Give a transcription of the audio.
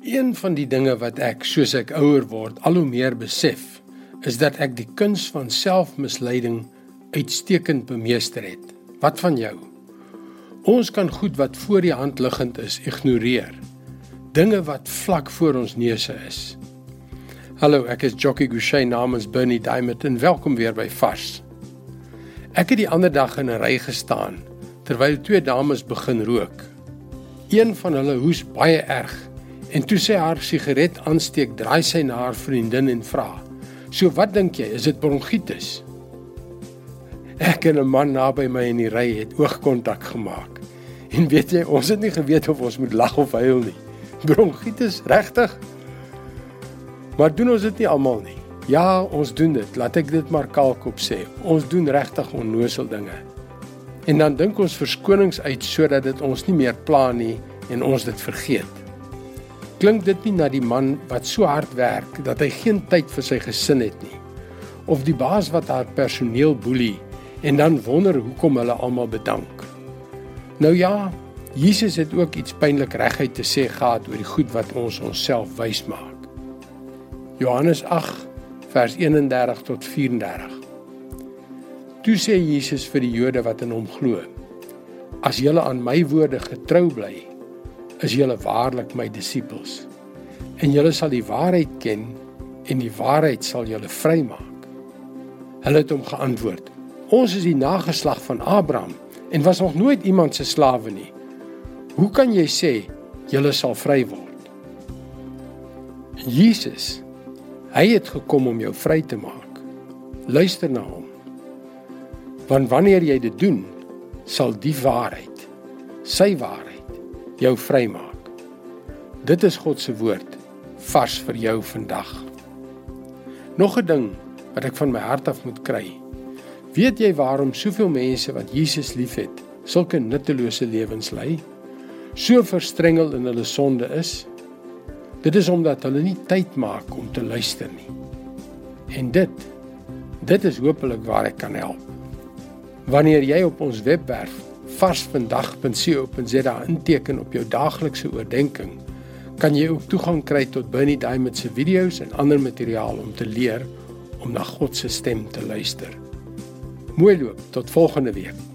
Een van die dinge wat ek soos ek ouer word al hoe meer besef, is dat ek die kuns van selfmisleiding uitstekend bemeester het. Wat van jou? Ons kan goed wat voor die hand liggend is ignoreer. Dinge wat vlak voor ons neuse is. Hallo, ek is Jockey Gouchee namens Bernie Diamond en welkom weer by Vars. Ek het die ander dag in 'n ry gestaan terwyl twee dames begin rook. Een van hulle hoes baie erg En toe sy haar sigaret aansteek, draai sy na haar vriendin en vra: "So wat dink jy, is dit bronkietis?" Ek en 'n man naby my in die ry het oogkontak gemaak. En weet jy, ons het nie geweet of ons moet lag of huil nie. Bronkietis, regtig? Maar doen ons dit nie almal nie? Ja, ons doen dit. Laat ek dit maar kalkop sê. Ons doen regtig onnosel dinge. En dan dink ons verskonings uit sodat dit ons nie meer pla nie en ons dit vergeet. Klink dit nie na die man wat so hard werk dat hy geen tyd vir sy gesin het nie? Of die baas wat haar personeel boelie en dan wonder hoekom hulle almal bedank? Nou ja, Jesus het ook iets pynlik reguit te sê gehad oor die goed wat ons onsself wys maak. Johannes 8 vers 31 tot 34. Toe sê Jesus vir die Jode wat in hom glo: As julle aan my woorde getrou bly, is julle waarlik my disippels. En julle sal die waarheid ken en die waarheid sal julle vrymaak. Hulle het hom geantwoord: Ons is die nageslag van Abraham en was nog nooit iemand se slawe nie. Hoe kan jy sê julle sal vry word? Jesus, hy het gekom om jou vry te maak. Luister na hom. Want wanneer jy dit doen, sal die waarheid, sy waarheid jou vrymaak. Dit is God se woord vars vir jou vandag. Nog 'n ding wat ek van my hart af moet kry. Weet jy waarom soveel mense wat Jesus liefhet, sulke nuttelose lewens lei? So verstrengel in hulle sonde is? Dit is omdat hulle nie tyd maak om te luister nie. En dit dit is hopelik waar ek kan help. Wanneer jy op ons webwerf varsvandag.co.za inteken op jou daaglikse oordeenking, kan jy ook toegang kry tot Bernie Diamond se video's en ander materiaal om te leer om na God se stem te luister. Mooi loop, tot volgende week.